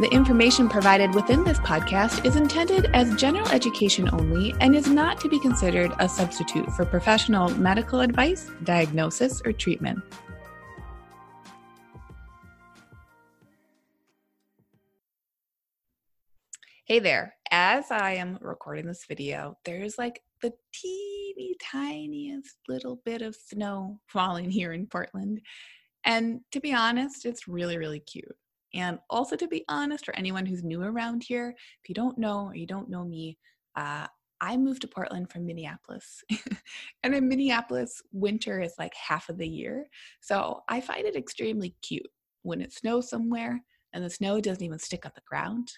The information provided within this podcast is intended as general education only and is not to be considered a substitute for professional medical advice, diagnosis, or treatment. Hey there, as I am recording this video, there's like the teeny tiniest little bit of snow falling here in Portland. And to be honest, it's really, really cute. And also, to be honest, for anyone who's new around here, if you don't know or you don't know me, uh, I moved to Portland from Minneapolis. and in Minneapolis, winter is like half of the year. So I find it extremely cute when it snows somewhere and the snow doesn't even stick on the ground.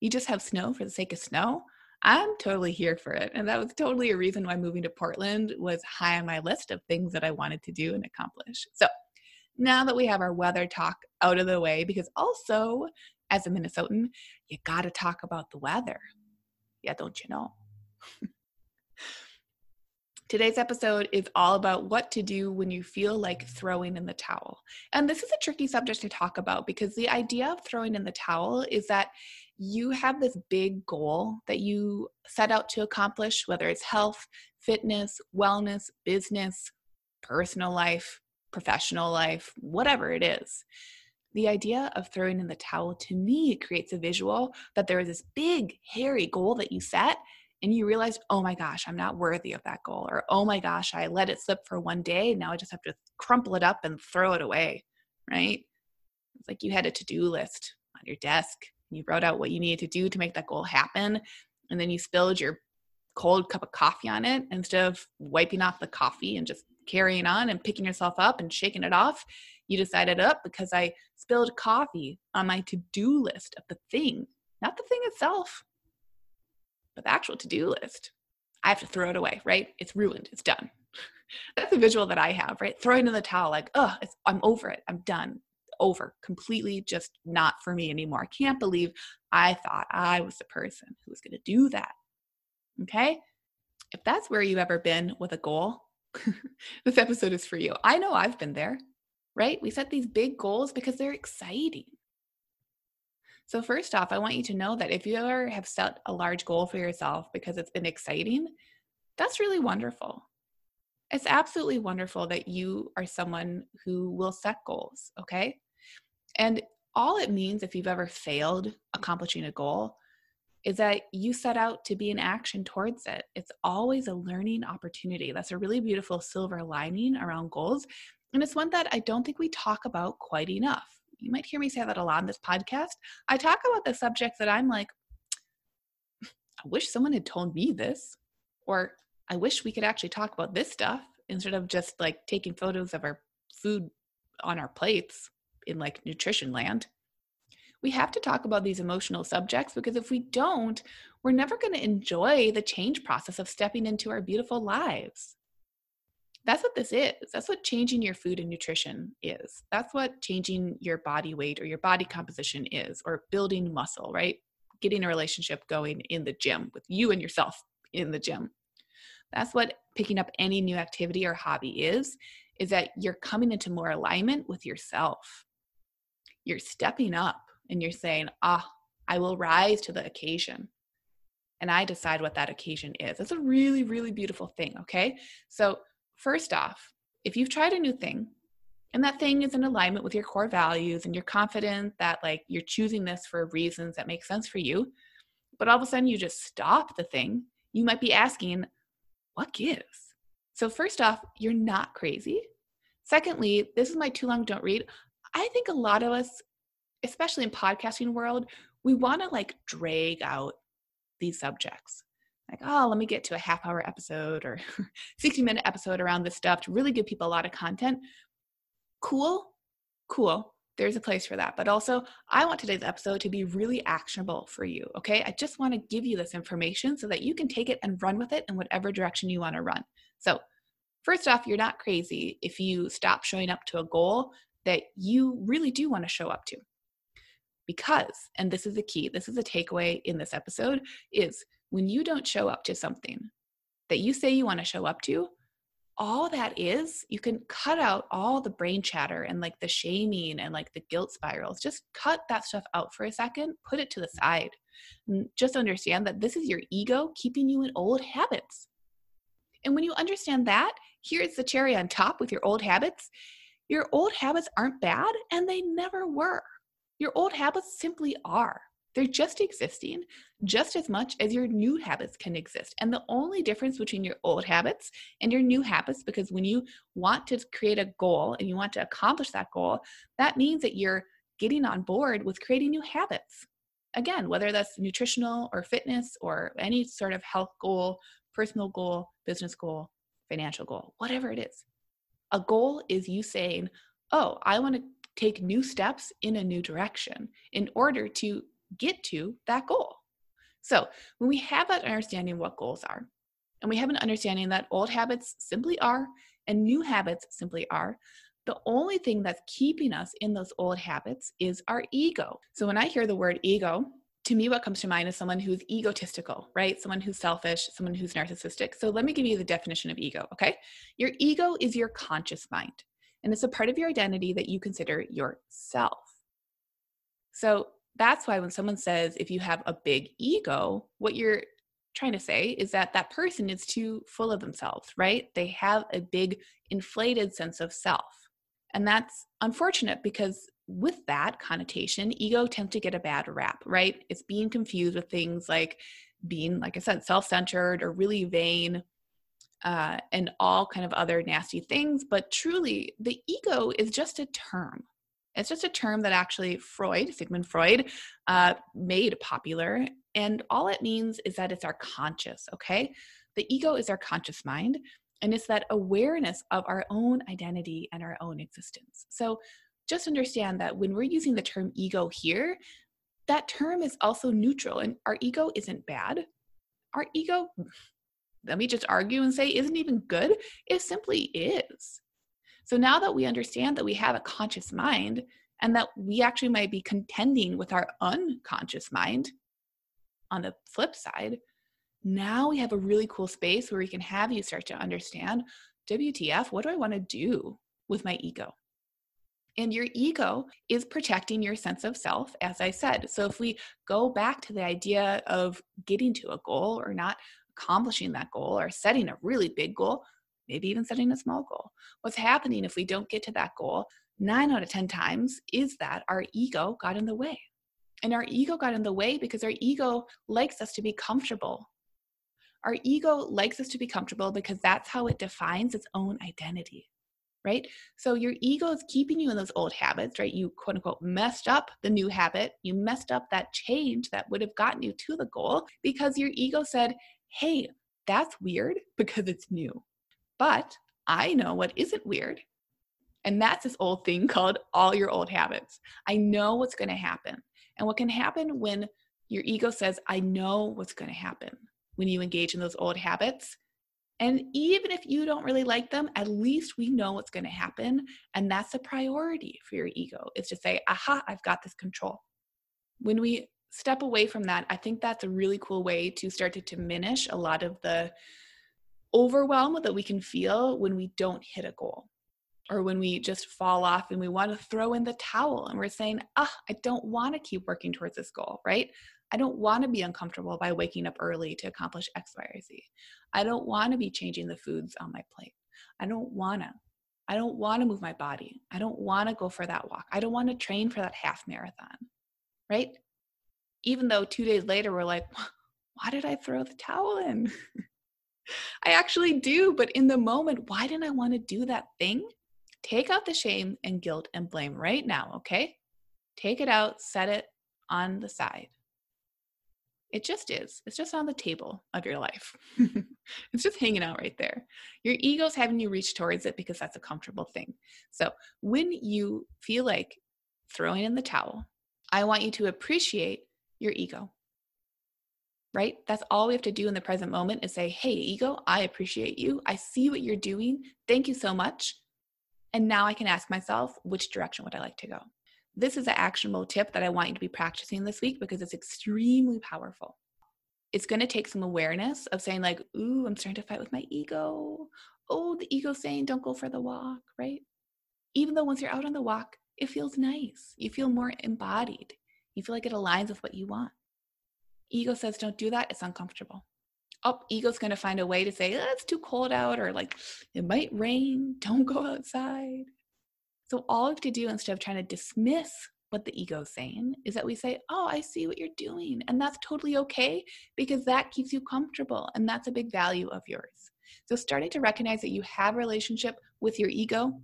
You just have snow for the sake of snow. I'm totally here for it. And that was totally a reason why moving to Portland was high on my list of things that I wanted to do and accomplish. So now that we have our weather talk out of the way, because also as a Minnesotan, you got to talk about the weather. Yeah, don't you know? Today's episode is all about what to do when you feel like throwing in the towel. And this is a tricky subject to talk about because the idea of throwing in the towel is that you have this big goal that you set out to accomplish, whether it's health, fitness, wellness, business, personal life, professional life, whatever it is. The idea of throwing in the towel to me creates a visual that there is this big, hairy goal that you set, and you realize, oh my gosh, I'm not worthy of that goal. Or, oh my gosh, I let it slip for one day. Now I just have to crumple it up and throw it away, right? It's like you had a to do list on your desk. And you wrote out what you needed to do to make that goal happen. And then you spilled your cold cup of coffee on it instead of wiping off the coffee and just carrying on and picking yourself up and shaking it off. You decided up oh, because I spilled coffee on my to do list of the thing, not the thing itself, but the actual to do list. I have to throw it away, right? It's ruined. It's done. That's the visual that I have, right? Throwing in the towel, like, oh, I'm over it. I'm done. Over. Completely just not for me anymore. I can't believe I thought I was the person who was going to do that. Okay? If that's where you've ever been with a goal, this episode is for you. I know I've been there, right? We set these big goals because they're exciting. So, first off, I want you to know that if you ever have set a large goal for yourself because it's been exciting, that's really wonderful. It's absolutely wonderful that you are someone who will set goals, okay? And all it means if you've ever failed accomplishing a goal is that you set out to be in action towards it. It's always a learning opportunity. That's a really beautiful silver lining around goals. And it's one that I don't think we talk about quite enough. You might hear me say that a lot in this podcast. I talk about the subjects that I'm like, I wish someone had told me this, or I wish we could actually talk about this stuff instead of just like taking photos of our food on our plates in like nutrition land we have to talk about these emotional subjects because if we don't, we're never going to enjoy the change process of stepping into our beautiful lives. That's what this is. That's what changing your food and nutrition is. That's what changing your body weight or your body composition is, or building muscle, right? Getting a relationship going in the gym with you and yourself in the gym. That's what picking up any new activity or hobby is, is that you're coming into more alignment with yourself. You're stepping up and you're saying, ah, I will rise to the occasion. And I decide what that occasion is. That's a really, really beautiful thing. Okay. So, first off, if you've tried a new thing and that thing is in alignment with your core values and you're confident that like you're choosing this for reasons that make sense for you, but all of a sudden you just stop the thing, you might be asking, what gives? So, first off, you're not crazy. Secondly, this is my too long don't read. I think a lot of us, especially in podcasting world, we want to like drag out these subjects. Like, oh, let me get to a half hour episode or 60 minute episode around this stuff to really give people a lot of content. Cool, cool. There's a place for that. But also, I want today's episode to be really actionable for you. Okay. I just want to give you this information so that you can take it and run with it in whatever direction you want to run. So, first off, you're not crazy if you stop showing up to a goal that you really do want to show up to. Because, and this is the key, this is a takeaway in this episode, is when you don't show up to something that you say you want to show up to, all that is, you can cut out all the brain chatter and like the shaming and like the guilt spirals. Just cut that stuff out for a second, put it to the side. And just understand that this is your ego keeping you in old habits. And when you understand that, here's the cherry on top with your old habits. Your old habits aren't bad and they never were. Your old habits simply are. They're just existing just as much as your new habits can exist. And the only difference between your old habits and your new habits, because when you want to create a goal and you want to accomplish that goal, that means that you're getting on board with creating new habits. Again, whether that's nutritional or fitness or any sort of health goal, personal goal, business goal, financial goal, whatever it is. A goal is you saying, Oh, I want to take new steps in a new direction in order to get to that goal. So, when we have that understanding what goals are, and we have an understanding that old habits simply are and new habits simply are, the only thing that's keeping us in those old habits is our ego. So, when I hear the word ego, to me, what comes to mind is someone who's egotistical, right? Someone who's selfish, someone who's narcissistic. So, let me give you the definition of ego, okay? Your ego is your conscious mind and it's a part of your identity that you consider yourself. So that's why when someone says if you have a big ego, what you're trying to say is that that person is too full of themselves, right? They have a big inflated sense of self. And that's unfortunate because with that connotation, ego tends to get a bad rap, right? It's being confused with things like being, like I said, self centered or really vain uh, and all kind of other nasty things. But truly, the ego is just a term. It's just a term that actually Freud, Sigmund Freud, uh, made popular. And all it means is that it's our conscious, okay? The ego is our conscious mind, and it's that awareness of our own identity and our own existence. So just understand that when we're using the term ego here, that term is also neutral, and our ego isn't bad. Our ego let me just argue and say isn't even good. It simply is. So now that we understand that we have a conscious mind and that we actually might be contending with our unconscious mind on the flip side, now we have a really cool space where we can have you start to understand WTF, what do I want to do with my ego? And your ego is protecting your sense of self, as I said. So if we go back to the idea of getting to a goal or not accomplishing that goal or setting a really big goal, maybe even setting a small goal. What's happening if we don't get to that goal nine out of 10 times is that our ego got in the way. And our ego got in the way because our ego likes us to be comfortable. Our ego likes us to be comfortable because that's how it defines its own identity, right? So your ego is keeping you in those old habits, right? You quote unquote messed up the new habit. You messed up that change that would have gotten you to the goal because your ego said, hey, that's weird because it's new. But I know what isn't weird. And that's this old thing called all your old habits. I know what's going to happen. And what can happen when your ego says, I know what's going to happen when you engage in those old habits. And even if you don't really like them, at least we know what's going to happen. And that's a priority for your ego is to say, aha, I've got this control. When we step away from that, I think that's a really cool way to start to diminish a lot of the overwhelm that we can feel when we don't hit a goal or when we just fall off and we want to throw in the towel and we're saying, ah, I don't want to keep working towards this goal, right? I don't want to be uncomfortable by waking up early to accomplish X, Y, or Z. I don't want to be changing the foods on my plate. I don't want to. I don't want to move my body. I don't want to go for that walk. I don't want to train for that half marathon, right? Even though two days later we're like, why did I throw the towel in? I actually do. But in the moment, why didn't I want to do that thing? Take out the shame and guilt and blame right now, okay? Take it out, set it on the side. It just is. It's just on the table of your life. it's just hanging out right there. Your ego's having you reach towards it because that's a comfortable thing. So when you feel like throwing in the towel, I want you to appreciate your ego. Right? That's all we have to do in the present moment is say, hey, ego, I appreciate you. I see what you're doing. Thank you so much. And now I can ask myself, which direction would I like to go? This is an actionable tip that I want you to be practicing this week because it's extremely powerful. It's going to take some awareness of saying, like, ooh, I'm starting to fight with my ego. Oh, the ego saying, don't go for the walk, right? Even though once you're out on the walk, it feels nice. You feel more embodied. You feel like it aligns with what you want. Ego says, don't do that. It's uncomfortable. Oh, ego's going to find a way to say, oh, it's too cold out, or like, it might rain. Don't go outside. So all we have to do instead of trying to dismiss what the ego's saying is that we say, Oh, I see what you're doing. And that's totally okay because that keeps you comfortable. And that's a big value of yours. So starting to recognize that you have a relationship with your ego.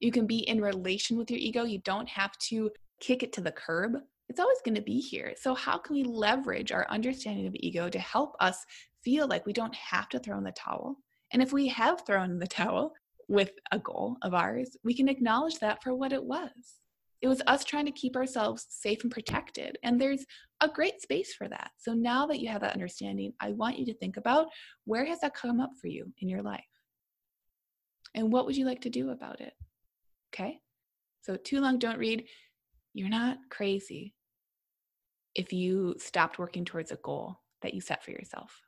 You can be in relation with your ego. You don't have to kick it to the curb. It's always going to be here. So, how can we leverage our understanding of ego to help us feel like we don't have to throw in the towel? And if we have thrown in the towel, with a goal of ours, we can acknowledge that for what it was. It was us trying to keep ourselves safe and protected. And there's a great space for that. So now that you have that understanding, I want you to think about where has that come up for you in your life? And what would you like to do about it? Okay? So, too long, don't read. You're not crazy if you stopped working towards a goal that you set for yourself.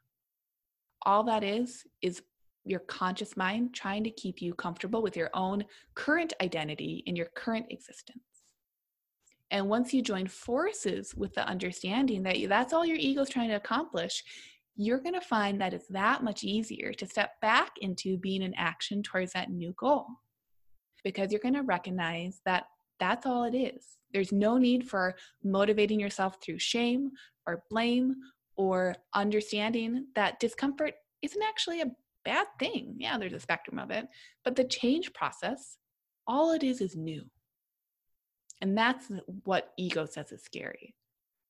All that is, is your conscious mind trying to keep you comfortable with your own current identity in your current existence. And once you join forces with the understanding that that's all your ego is trying to accomplish, you're going to find that it's that much easier to step back into being in action towards that new goal because you're going to recognize that that's all it is. There's no need for motivating yourself through shame or blame or understanding that discomfort isn't actually a bad thing. Yeah, there's a spectrum of it. But the change process, all it is is new. And that's what ego says is scary.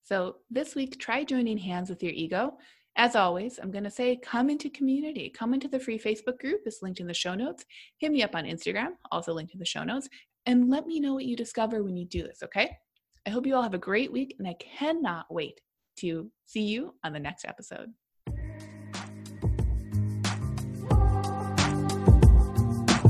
So this week, try joining hands with your ego. As always, I'm going to say come into community. Come into the free Facebook group. It's linked in the show notes. Hit me up on Instagram, also linked in the show notes. And let me know what you discover when you do this, okay? I hope you all have a great week, and I cannot wait to see you on the next episode.